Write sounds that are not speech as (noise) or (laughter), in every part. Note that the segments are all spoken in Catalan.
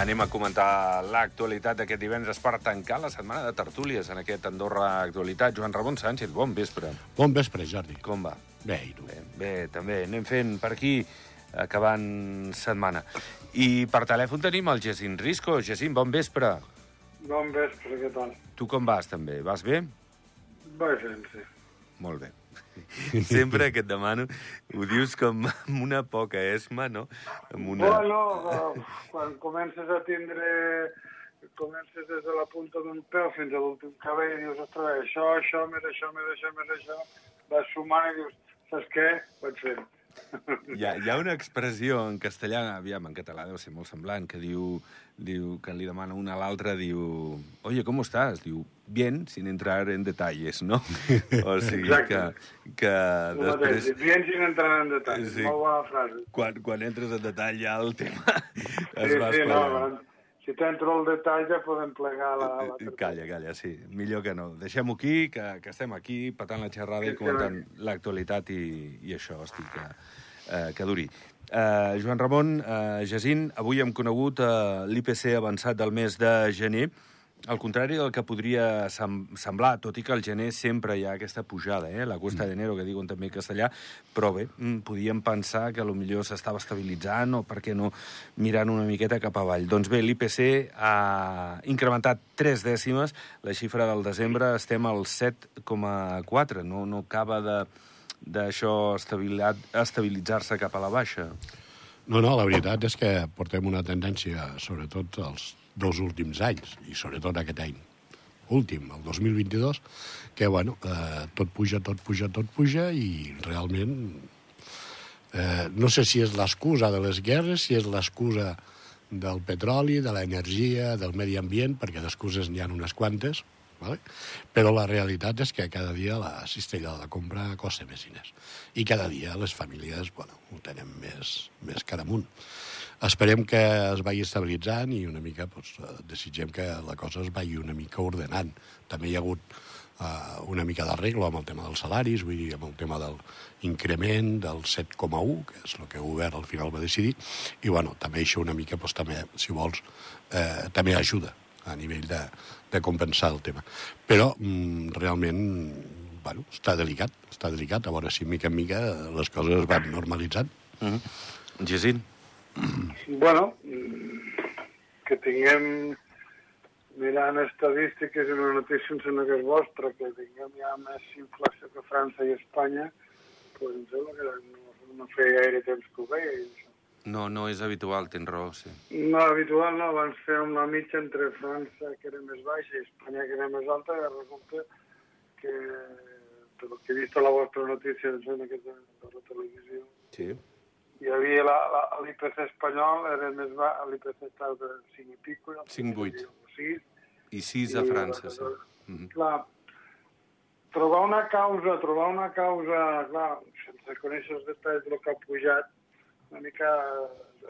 Anem a comentar l'actualitat d'aquest divendres per tancar la setmana de tertúlies en aquest Andorra Actualitat. Joan Ramon Sánchez, bon vespre. Bon vespre, Jordi. Com va? Bé, i tu? Bé, bé també. Anem fent per aquí, acabant setmana. I per telèfon tenim el Jacint Risco. Jacint, bon vespre. Bon vespre, què tal? Tu com vas, també? Vas bé? Va fent, sí. Molt bé. (laughs) Sempre que et demano ho dius com amb una poca esma, no? Amb una... Bueno, quan comences a tindre... Comences des de la punta d'un peu fins a l'últim cabell i dius, ostres, això, això, més això, més això, més això, vas sumant i dius, saps què? Vaig fent. (laughs) Hi ha, hi ha una expressió en castellà, aviam, en català deu ser molt semblant, que diu, diu que li demana una a l'altra, diu, oye, ¿cómo estás? Diu, bien, sin entrar en detalles, no? (laughs) O sigui que, Exacte. que El mateix, després, bien sin entrar en detall. Sí. Sí. Molt bona frase. quan, quan entres en detall ja el tema es Sí, va sí, no, bueno, si t'entro al detall ja podem plegar la... la Eh, Calla, calla, sí. Millor que no. Deixem-ho aquí, que, que estem aquí patant la xerrada i comentant l'actualitat i, i això, estic que, eh, que duri. Eh, Joan Ramon, eh, Jacint, avui hem conegut eh, l'IPC avançat del mes de gener. Al contrari del que podria sem semblar, tot i que al gener sempre hi ha aquesta pujada, eh? la cuesta d'enero, que diuen també en castellà, però bé, mm, podíem pensar que millor s'estava estabilitzant o, per què no, mirant una miqueta cap avall. Doncs bé, l'IPC ha incrementat tres dècimes, la xifra del desembre estem al 7,4, no, no acaba de d'això estabilit- estabilitzar-se cap a la baixa. No, no, la veritat és que portem una tendència, sobretot els dos últims anys, i sobretot aquest any últim, el 2022, que, bueno, eh, tot puja, tot puja, tot puja, i realment eh, no sé si és l'excusa de les guerres, si és l'excusa del petroli, de l'energia, del medi ambient, perquè d'excuses n'hi ha unes quantes, vale? però la realitat és que cada dia la cistella de la compra costa més diners. I cada dia les famílies bueno, ho tenen més, més cara amunt. Esperem que es vagi estabilitzant i una mica doncs, eh, desitgem que la cosa es vagi una mica ordenant. També hi ha hagut uh, una mica d'arreglo amb el tema dels salaris, vull dir, amb el tema del increment del 7,1, que és el que el govern al final va decidir, i bueno, també això una mica, doncs, també, si vols, eh, també ajuda a nivell de, de compensar el tema. Però mm, realment bueno, està delicat, està delicat, a veure si mica en mica les coses es van normalitzant. Mm -hmm. Jacint? Bueno, mm, que tinguem, mirant estadístiques i una notícia em sembla que és vostra, que tinguem ja més inflació que França i Espanya, doncs em sembla que no, no feia gaire temps que ho veia. això. No, no és habitual, tens raó, sí. No, habitual no, abans fèiem la mitja entre França, que era més baixa, i Espanya, que era més alta, i resulta que, pel que he vist a la vostra notícia, em sembla que és de, de la televisió, Sí. Hi havia l'IPC espanyol, era més baix, l'IPC estava de 5 i pico, i el 5,8. 6, I sis a França, sí. Mm -hmm. Clar, trobar una causa, trobar una causa, clar, sense conèixer els detalls del que ha pujat, una mica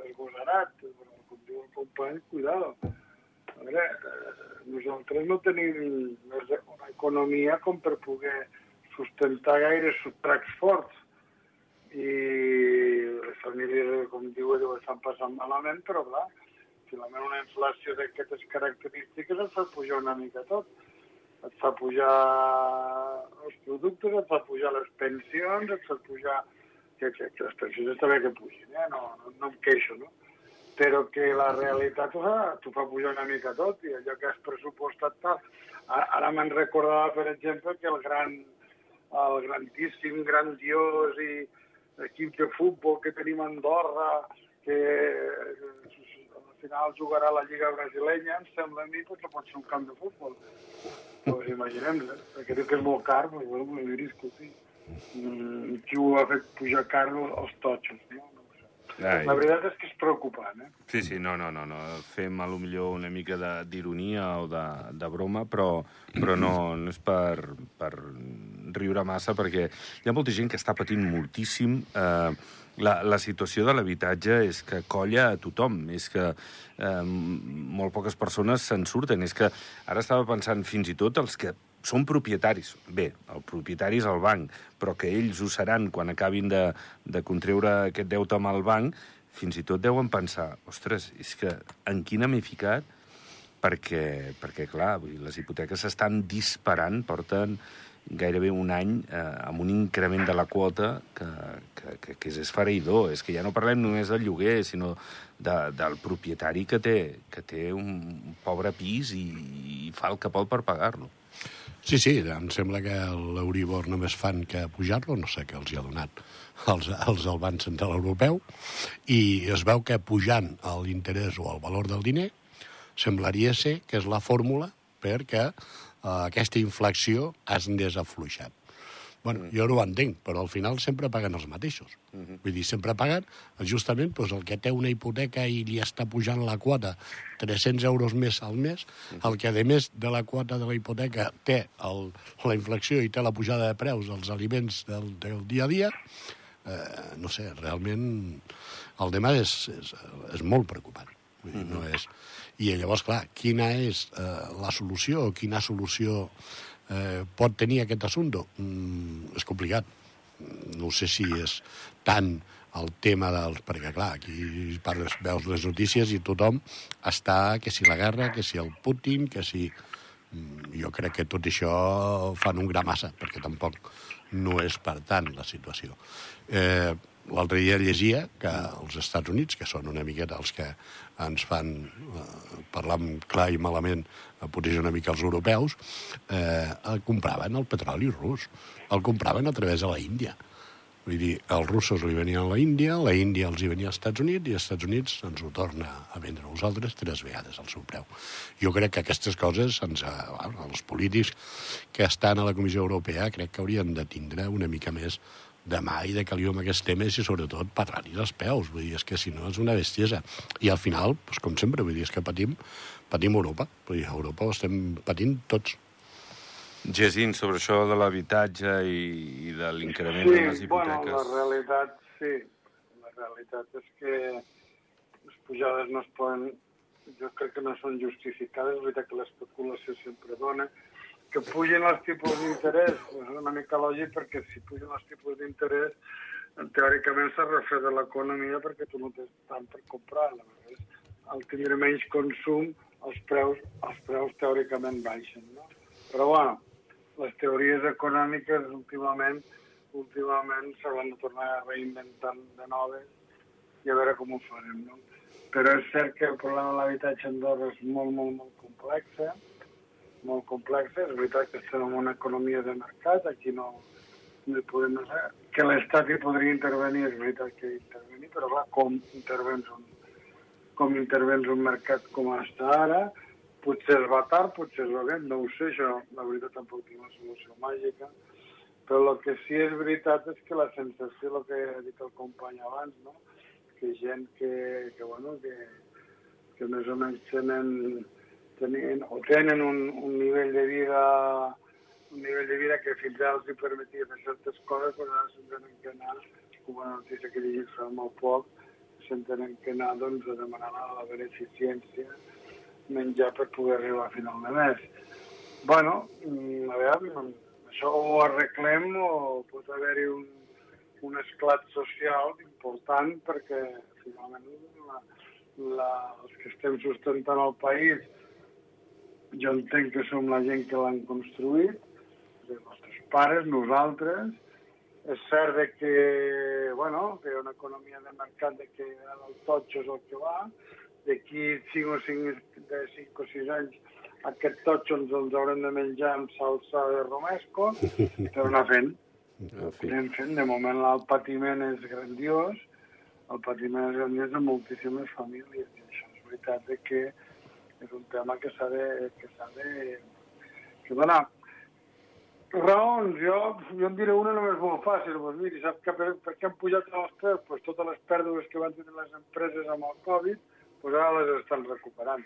esgosarat, però com diu el company, cuidado. A veure, eh, nosaltres no tenim una economia com per poder sustentar gaire subtracts forts i les famílies, com diu, ho estan passant malament, però clar, finalment una inflació d'aquestes característiques et fa pujar una mica tot. Et fa pujar els productes, et fa pujar les pensions, et fa pujar... Que, que, que les pensions està bé que pugin, eh? no, no, no em queixo, no? Però que la realitat t'ho fa, pujar una mica tot i allò que has pressupostat tal. Ara me'n recordava, per exemple, que el gran, el grandíssim, grandiós i equip de futbol que tenim a Andorra, que al final jugarà a la Lliga Brasilenya, em sembla a mi que pot ser un camp de futbol. Pues imaginem, eh? perquè diu que és molt car, però bueno, m'ho diria, escolti, mm, qui ho ha fet pujar car els totxos, no? Ai. La veritat és que és preocupant, eh? Sí, sí, no, no, no, no. Fem a lo millor una mica d'ironia o de, de broma, però, però no, no és per, per riure massa, perquè hi ha molta gent que està patint moltíssim. Eh, la, la situació de l'habitatge és que colla a tothom, és que eh, molt poques persones se'n surten. És que ara estava pensant fins i tot els que són propietaris. Bé, el propietari és el banc, però que ells ho seran quan acabin de, de contreure aquest deute amb el banc, fins i tot deuen pensar, ostres, és que en quina m'he ficat? Perquè, perquè clar, vull dir, les hipoteques s'estan disparant, porten gairebé un any eh, amb un increment de la quota que, que, que, que és esfereïdor. És que ja no parlem només del lloguer, sinó de, del propietari que té, que té un pobre pis i, i fa el que pot per pagar-lo. Sí, sí, em sembla que l'Euribor només fan que pujar-lo, no sé què els hi ha donat els, els del Banc Central Europeu, i es veu que pujant l'interès o el valor del diner semblaria ser que és la fórmula perquè eh, aquesta inflació es desafluixat. Bueno, jo no ho entenc, però al final sempre paguen els mateixos. Uh -huh. Vull dir, sempre paguen justament doncs, el que té una hipoteca i li està pujant la quota 300 euros més al mes, uh -huh. el que, a més de la quota de la hipoteca, té el, la inflació i té la pujada de preus dels aliments del, del dia a dia, eh, no sé, realment el tema és, és, és molt preocupant. Vull dir, uh -huh. no és... I llavors, clar, quina és eh, la solució, quina solució eh, pot tenir aquest assumpte? Mm, és complicat. No sé si és tant el tema dels... Perquè, clar, aquí parles, veus les notícies i tothom està, que si la guerra, que si el Putin, que si... Mm, jo crec que tot això fan un gra massa, perquè tampoc no és per tant la situació. Eh, L'altre dia llegia que els Estats Units, que són una miqueta els que ens fan eh, parlar clar i malament, eh, potser una mica els europeus, eh, compraven el petroli rus. El compraven a través de la Índia. Vull dir, els russos li venien a la Índia, la Índia els hi venia als Estats Units i els Estats Units ens ho torna a vendre a nosaltres tres vegades al seu preu. Jo crec que aquestes coses, ens, bueno, els polítics que estan a la Comissió Europea, crec que haurien de tindre una mica més de mà i de caliu amb aquests temes i sobretot parlar-hi dels peus, vull dir, és que si no és una bestiesa. I al final, doncs, com sempre, vull dir, és que patim, patim Europa, vull dir, Europa ho estem patint tots. Gesín, sobre això de l'habitatge i, i de l'increment sí, de les hipoteques. Sí, bueno, la realitat, sí. La realitat és que les pujades no es poden... Jo crec que no són justificades, és veritat que l'especulació sempre dona, que pugen els tipus d'interès és una mica lògic perquè si pugen els tipus d'interès teòricament s'ha refet de l'economia perquè tu no tens tant per comprar. Aleshores, al tindre menys consum, els preus, els preus teòricament baixen. No? Però bueno, les teories econòmiques últimament últimament s'hauran de tornar a reinventar de noves i a veure com ho farem. No? Però és cert que el problema de l'habitatge a Andorra és molt, molt, molt complex. Eh? molt complexa. És veritat que estem en una economia de mercat, aquí no, no hi podem... Que l'Estat hi podria intervenir, és veritat que intervenir, però clar, com intervens un, com intervens un mercat com està ara, potser es va tard, potser es va bé, no ho sé, això la veritat tampoc tinc una solució màgica, però el que sí és veritat és que la sensació, el que ha dit el company abans, no? que gent que, que, bueno, que, que més o menys tenen tenien, o tenen un, un nivell de vida un nivell de vida que fins ara els hi permetia fer certes coses, però ara se'n tenen que anar, com una notícia que llegit fa molt poc, se'n tenen que anar doncs, a demanar la beneficència menjar per poder arribar a final de mes. bueno, mm, a veure, això ho arreglem o pot haver-hi un, un esclat social important perquè finalment la, la, els que estem sustentant el país jo entenc que som la gent que l'han construït, els nostres pares, nosaltres. És cert de que, bueno, que hi ha una economia de mercat de que el totxo és el que va. D'aquí 5 o 5, de 5 o 6 anys aquest totxo ens els haurem de menjar amb salsa de romesco, (laughs) però anar fent. Anem fent. De moment el patiment és grandiós, el patiment és grandiós de moltíssimes famílies. I això és veritat de que és un tema que s'ha de, que s'ha de que donar. Raons, jo, jo en diré una només molt fàcil. Doncs miri, sap que per, per què han pujat els preus? Pues totes les pèrdues que van tenir les empreses amb el Covid, pues ara les estan recuperant.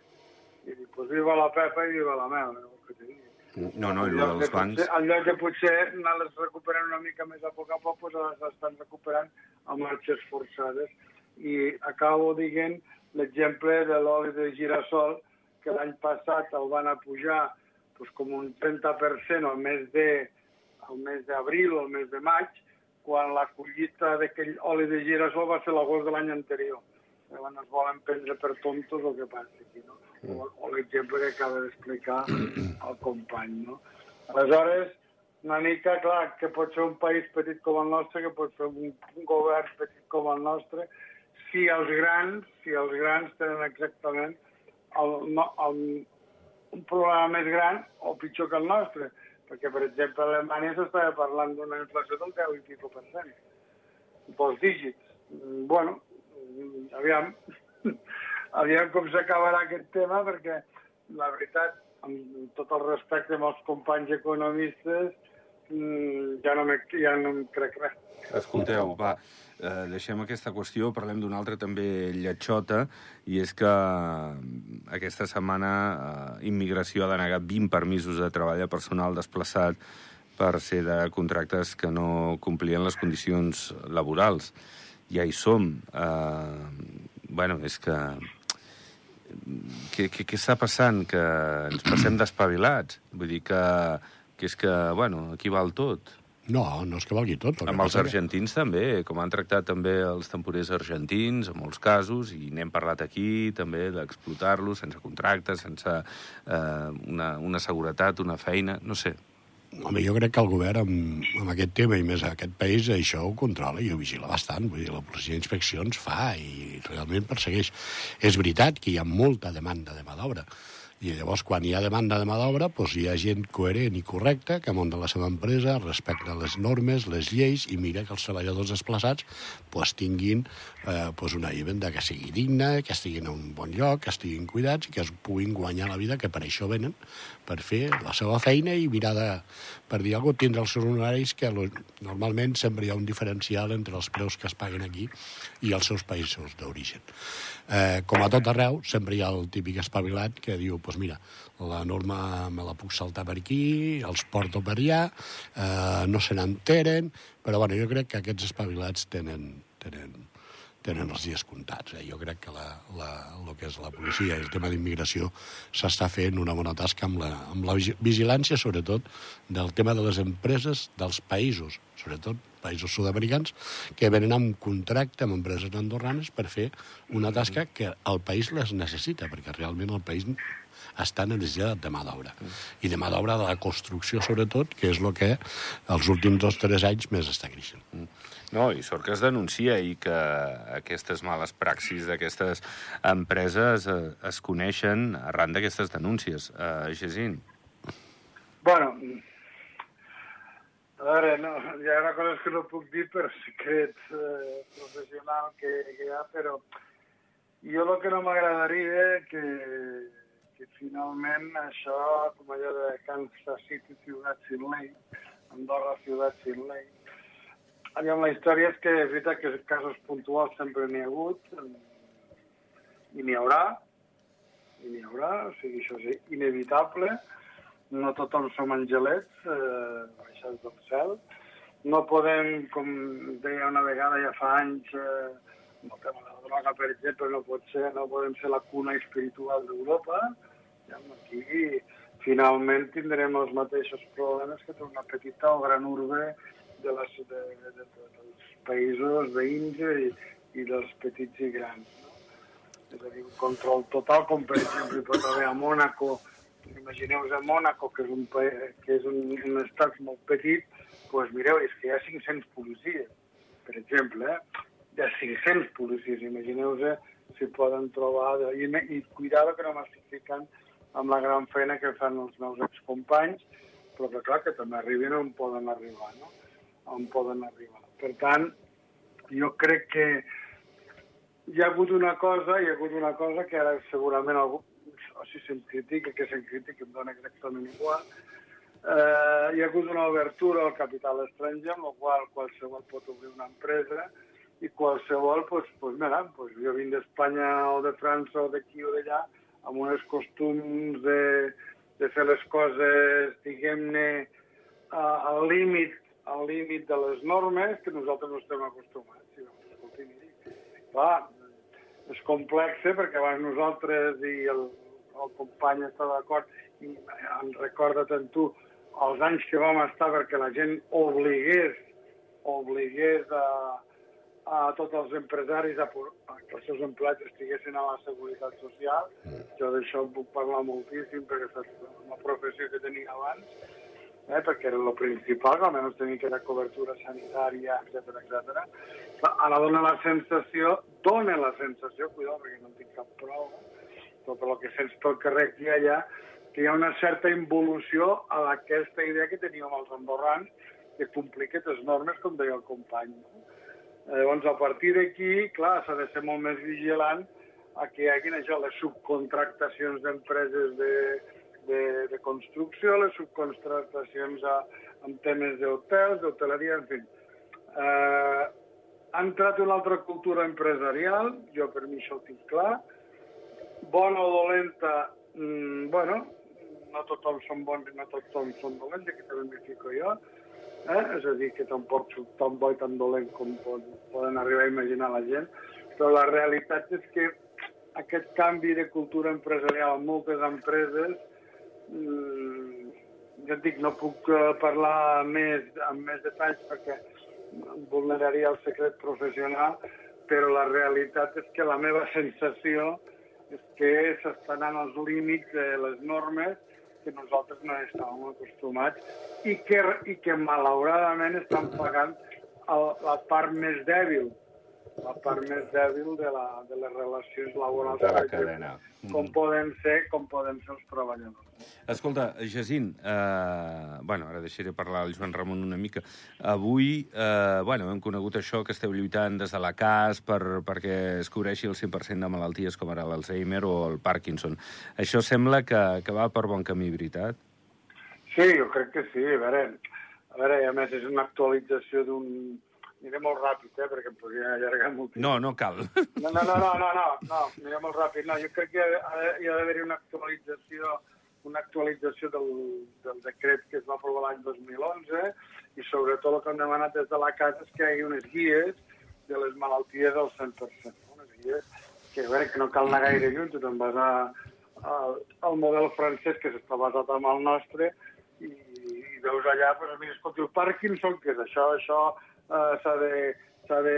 I dic, pues viva la Pepa i viva la mel, el que te digui. No, no, i dels bancs... Potser, en lloc de potser anar-les recuperant una mica més a poc a poc, pues les estan recuperant a marxes forçades. I acabo dient l'exemple de l'oli de girassol, que l'any passat el van a pujar doncs, com un 30% al mes de al mes d'abril o al mes de maig, quan la collita d'aquell oli de girassol va ser l'agost de l'any anterior. Llavors es volen prendre per tontos el que passa aquí, no? O, o l'exemple que acaba d'explicar el company, no? Aleshores, una mica, clar, que pot ser un país petit com el nostre, que pot ser un, un govern petit com el nostre, si els grans, si els grans tenen exactament el, no, el, un problema més gran o pitjor que el nostre. Perquè, per exemple, a Alemanya s'estava parlant d'una inflació del 10 i pico per cent, pels dígits. Mm, Bueno, mm, aviam, (laughs) aviam com s'acabarà aquest tema, perquè la veritat, amb tot el respecte amb els companys economistes, mm, ja no, ja no em crec res. Escolteu, va, eh, deixem aquesta qüestió, parlem d'una altra també lletxota, i és que mm, aquesta setmana eh, Immigració ha denegat 20 permisos de treball a personal desplaçat per ser de contractes que no complien les condicions laborals. Ja hi som. Eh, bueno, és que... Què, està passant? Que ens passem despavilats. Vull dir que, que és que, bueno, aquí val tot. No, no és que valgui tot. el Amb els passa que- argentins també, com han tractat també els temporers argentins, en molts casos, i n'hem parlat aquí també d'explotar-los sense contractes, sense eh, una, una seguretat, una feina, no sé. Home, jo crec que el govern amb, amb aquest tema i més a aquest país això ho controla i ho vigila bastant. Vull dir, la policia d'inspeccions fa i realment persegueix. És veritat que hi ha molta demanda de mà d'obra i llavors quan hi ha demanda de mà d'obra doncs hi ha gent coherent i correcta que munta la seva empresa, respecta les normes, les lleis i mira que els treballadors desplaçats doncs, tinguin eh, doncs una vivenda que sigui digna, que estiguin en un bon lloc, que estiguin cuidats i que es puguin guanyar la vida, que per això venen, per fer la seva feina i mirar de, per dir alguna cosa, tindre els seus honoraris que normalment sempre hi ha un diferencial entre els preus que es paguen aquí i els seus països d'origen. Eh, com a tot arreu, sempre hi ha el típic espavilat que diu, doncs pues mira, la norma me la puc saltar per aquí, els porto per allà, eh, no se n'enteren, però bueno, jo crec que aquests espavilats tenen, tenen, tenen els dies comptats. Eh? Jo crec que la, la, el que és la policia i el tema d'immigració s'està fent una bona tasca amb la, amb la vigi- vigilància, sobretot, del tema de les empreses dels països, sobretot països sud-americans, que venen amb contracte amb empreses andorranes per fer una tasca que el país les necessita, perquè realment el país està necessitat de mà d'obra. I de mà d'obra de la construcció, sobretot, que és el que els últims dos o tres anys més està creixent. No, i sort que es denuncia i que aquestes males praxis d'aquestes empreses eh, es coneixen arran d'aquestes denúncies. Uh, Gesín. Bueno, a veure, no, hi ha coses que no puc dir per secret eh, professional que, que hi ha, però jo el que no m'agradaria que, que finalment això, com allò de Kansas City, ciutat sin ley, Andorra, ciutat sin ley, Aviam, la història és que és veritat que casos puntuals sempre n'hi ha hagut i n'hi haurà, i n'hi haurà, o sigui, això és inevitable, no tothom som angelets eh, baixats del cel. No podem, com deia una vegada ja fa anys, eh, el tema de la droga, per exemple, no pot ser, no podem ser la cuna espiritual d'Europa. Ja, Aquí finalment tindrem els mateixos problemes que té una petita o gran urbe de les, de, de, de, dels països veïns i, i dels petits i grans. No? És a dir, un control total, com per exemple pot haver a Mònaco, imagineu-vos a Mònaco, que és un, que és un, un estat molt petit, doncs mireu, és que hi ha 500 policies, per exemple, eh? Hi ha 500 policies, imagineu-vos si poden trobar... I, I cuidado que no m'estic amb la gran feina que fan els meus excompanys, però que clar, que també arribin on poden arribar, no? On poden arribar. Per tant, jo crec que hi ha hagut una cosa, hi ha hagut una cosa que ara segurament algú, o si se'm critica, que se'm critica, em dona exactament igual, eh, hi ha hagut una obertura al capital estranger, amb la qual qualsevol pot obrir una empresa i qualsevol, pues, pues, mira, pues, jo vinc d'Espanya o de França o d'aquí o d'allà, amb uns costums de, de fer les coses, diguem-ne, al límit al límit de les normes que nosaltres no estem acostumats. I, doncs, escolti, miri, clar, és complex perquè abans nosaltres i el, el company està d'acord i em recorda tant tu els anys que vam estar perquè la gent obligués obligués a, a tots els empresaris a, a que els seus empleats estiguessin a la seguretat social. Mm. Jo d'això en puc parlar moltíssim perquè és una professió que tenia abans, eh, perquè era el principal, que almenys tenia que era cobertura sanitària, etc etc. Ara dona la sensació, dona la sensació, cuidado, perquè no en tinc cap prova, tot el que sents pel carrer aquí i allà, que hi ha una certa involució a aquesta idea que teníem els andorrans de complir aquestes normes, com deia el company. Eh, llavors, a partir d'aquí, clar, s'ha de ser molt més vigilant a que hi hagin això, les subcontractacions d'empreses de, de, de construcció, les subcontractacions a, en temes d'hotels, d'hoteleria, en fi. Eh, ha entrat una altra cultura empresarial, jo per mi això ho tinc clar, bona o dolenta, mm, bueno, no tothom són bons i no tothom són dolents, aquí també m'hi fico jo, eh? és a dir, que tampoc soc tan bo i tan dolent com poden arribar a imaginar la gent, però la realitat és que aquest canvi de cultura empresarial en moltes empreses, mmm, ja et dic, no puc eh, parlar més, amb més detalls perquè vulneraria el secret professional, però la realitat és que la meva (laughs) sensació és que s'estan anant als límits de les normes que nosaltres no estàvem acostumats i que, i que malauradament estan pagant el, la part més dèbil, la part més dèbil de, la, de les relacions laborals. De la cadena. Com poden ser, com poden ser els treballadors. Escolta, Jacint, eh, bueno, ara deixaré parlar el Joan Ramon una mica. Avui, eh, bueno, hem conegut això que esteu lluitant des de la CAS per, perquè es cobreixi el 100% de malalties com ara l'Alzheimer o el Parkinson. Això sembla que, que va per bon camí, veritat? Sí, jo crec que sí. A veure, a veure a més, és una actualització d'un aniré molt ràpid, eh, perquè em podria allargar molt. No, no cal. No, no, no, no, no, no, no aniré molt ràpid. No, jo crec que hi ha, hi ha d'haver-hi una actualització una actualització del, del decret que es va aprovar l'any 2011 i sobretot el que hem demanat des de la casa és que hi hagi unes guies de les malalties al 100%. Unes guies que, a veure, que no cal anar gaire lluny, tu te'n vas al, model francès que s'està basat en el nostre i, i veus allà, doncs, mira, escolta, el Parkinson, que és això, això eh, s'ha de, de...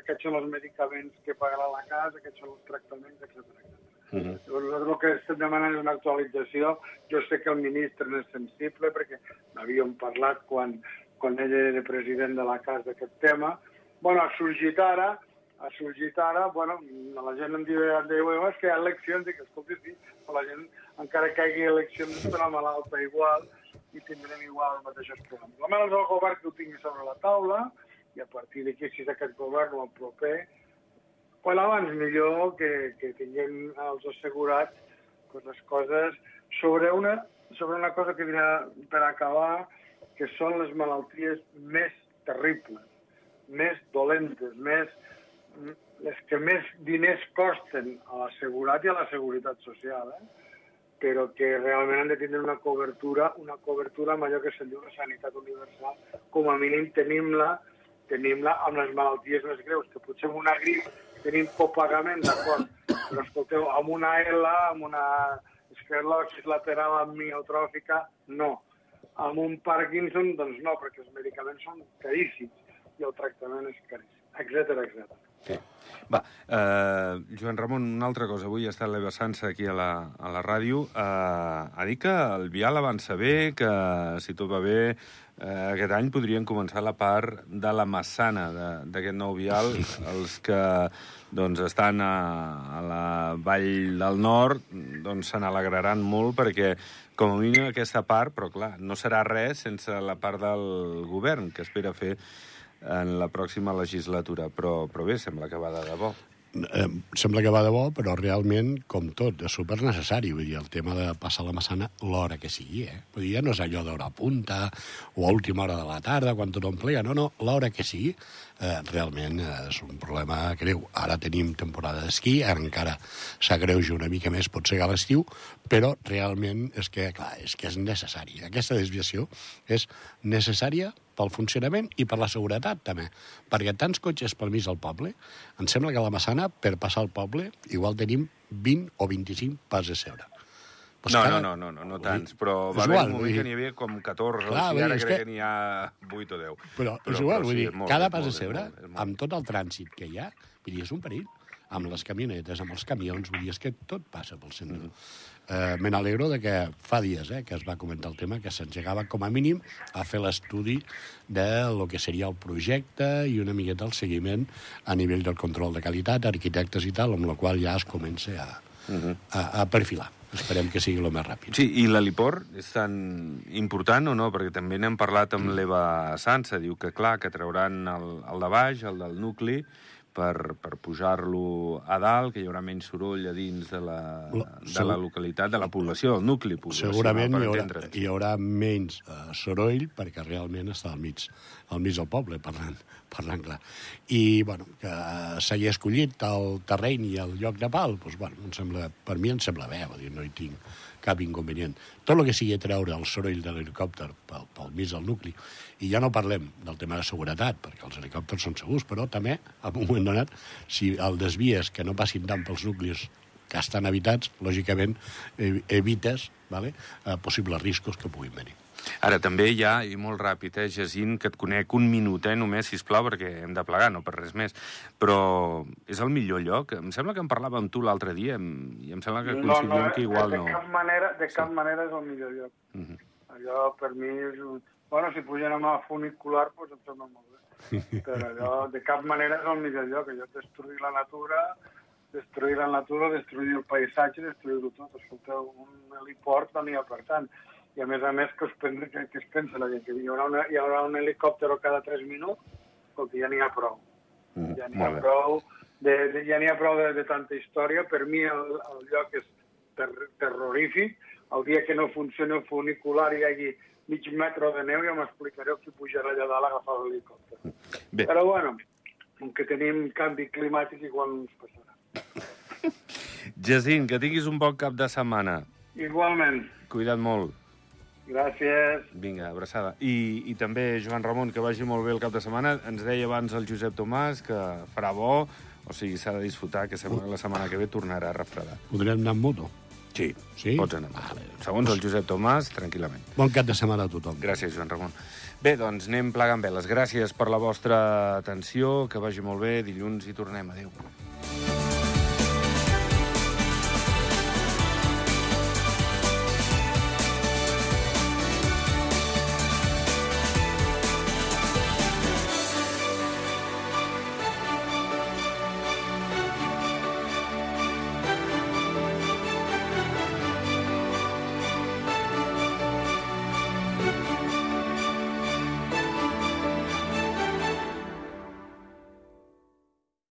Aquests són els medicaments que pagarà la casa, aquests són els tractaments, etc. Uh -huh. Llavors, el que estem demanant és una actualització. Jo sé que el ministre n'és sensible perquè n'havíem parlat quan, quan ell era president de la casa d'aquest tema. bueno, ha sorgit ara, ha sorgit ara, bueno, la gent em diu, diu és que hi ha eleccions, que escolti, sí, la gent, encara que hi hagi eleccions, estarà malalta igual i tindrem igual els mateixos problemes. Almenys el govern que ho tingui sobre la taula, i a partir d'aquí, si és aquest govern o el proper, quan abans millor que, que tinguem els assegurats pues, les coses sobre una, sobre una cosa que dirà per acabar, que són les malalties més terribles, més dolentes, més, les que més diners costen a l'assegurat i a la seguretat social, eh? però que realment han de tindre una cobertura, una cobertura amb allò que se'n diu la sanitat universal. Com a mínim tenim-la tenim-la amb les malalties més greus, que potser amb una grip tenim copagament, d'acord, però escolteu, amb una L, amb una esclerosi lateral amiotròfica, no. Amb un Parkinson, doncs no, perquè els medicaments són caríssims i el tractament és caríssim, etc etc. Sí. Va, eh, Joan Ramon, una altra cosa. Avui ha estat l'Eva Sansa aquí a la, a la ràdio. Eh, ha dit que el vial avança bé, que si tot va bé, eh, aquest any podrien començar la part de la massana d'aquest nou vial. (laughs) Els que doncs, estan a, a la vall del nord doncs, se n'alegraran molt perquè com a mínim aquesta part, però clar, no serà res sense la part del govern, que espera fer en la pròxima legislatura, però, però bé, sembla que va de debò. Sembla que va de bo, però realment, com tot, és super necessari. Vull dir, el tema de passar la massana l'hora que sigui, eh? Vull dir, ja no és allò d'hora punta o a última hora de la tarda, quan tothom plega, no, no, l'hora que sigui, eh, realment és un problema greu. Ara tenim temporada d'esquí, ara encara s'agreuja una mica més, pot ser a l'estiu, però realment és que, clar, és que és necessari. Aquesta desviació és necessària pel funcionament i per la seguretat, també. Perquè tants cotxes pel mig al poble, em sembla que a la Massana, per passar al poble, igual tenim 20 o 25 pas de seure. Pues no, cada- no, no, no, no, no tants, però va haver igual, un vull moment dir- que n'hi havia com 14 Clar, o vull sigui, ara crec que- que n'hi ha 8 o 10. Però, però és igual, vull sí, dir, cada pas de molt. amb tot el trànsit que hi ha, vull dir, és un perill. Amb les camionetes, amb els camions, vull dir, és que tot passa pel centre. Mm -hmm. eh, Me n'alegro de que fa dies eh, que es va comentar el tema, que s'engegava com a mínim a fer l'estudi de lo que seria el projecte i una miqueta el seguiment a nivell del control de qualitat, arquitectes i tal, amb la qual ja es comença a, Mm -hmm. a, a perfilar. Esperem que sigui el més ràpid. Sí, i l'heliport és tan important o no? Perquè també n'hem parlat amb l'Eva Sansa. Diu que, clar, que trauran el, el de baix, el del nucli, per, per pujar-lo a dalt, que hi haurà menys soroll a dins de la, de la localitat, de la població, del nucli poblacional, Segurament hi haurà, hi haurà menys uh, soroll perquè realment està al mig, al mig del poble, parlant, parlant clar. I, bueno, que s'hagi escollit el terreny i el lloc de pal, doncs, bueno, em sembla, per mi em sembla bé, dir, no hi tinc cap inconvenient. Tot el que sigui treure el soroll de l'helicòpter pel, pel mig del nucli, i ja no parlem del tema de seguretat, perquè els helicòpters són segurs, però també, en un moment donat, si el desvies que no passin tant pels nuclis que estan habitats, lògicament eh, evites vale, eh, possibles riscos que puguin venir. Ara, també hi ha, i molt ràpid, eh, Jacint, que et conec un minut, eh, només, sisplau, perquè hem de plegar, no per res més. Però és el millor lloc? Em sembla que en parlàvem amb tu l'altre dia, i em sembla que coincidíem que igual de no. cap manera, de cap manera és el millor lloc. Mhm. Allò, per mi, és un... Bueno, si pugen amb el funicular, doncs em sembla molt bé. (laughs) Però allò, de cap manera és el millor lloc. Allò, destruir la natura, destruir la natura, destruir el paisatge, destruir-ho tot. Escolta, un heliport no n'hi ha per tant. I a més a més, que es, pensa, que, que es pensa la gent que hi haurà, una, hi haurà un helicòpter cada 3 minuts, escolta, ja n'hi ha prou. Mhm, Ja n'hi ha prou de, de, ja n'hi ha prou de, de tanta història. Per mi el, el lloc és ter terrorífic. El dia que no funcioni el funicular i hi hagi mig metre de neu ja m'explicareu qui pujarà allà dalt a agafar l'helicòpter. Bé, Però bueno, com que tenim canvi climàtic igual no ens passarà. (laughs) Jacint, que tinguis un bon cap de setmana. Igualment, Cuida't molt. Gràcies. Vinga, abraçada. I, I també, Joan Ramon, que vagi molt bé el cap de setmana. Ens deia abans el Josep Tomàs que farà bo, o sigui, s'ha de disfrutar, que sembla que la setmana que ve tornarà a refredar. Podrem anar amb moto? Sí, Sí? pots anar. Vale. Segons el Josep Tomàs, tranquil·lament. Bon cap de setmana a tothom. Gràcies, Joan Ramon. Bé, doncs anem plegant veles. Gràcies per la vostra atenció, que vagi molt bé. Dilluns hi tornem. Adéu.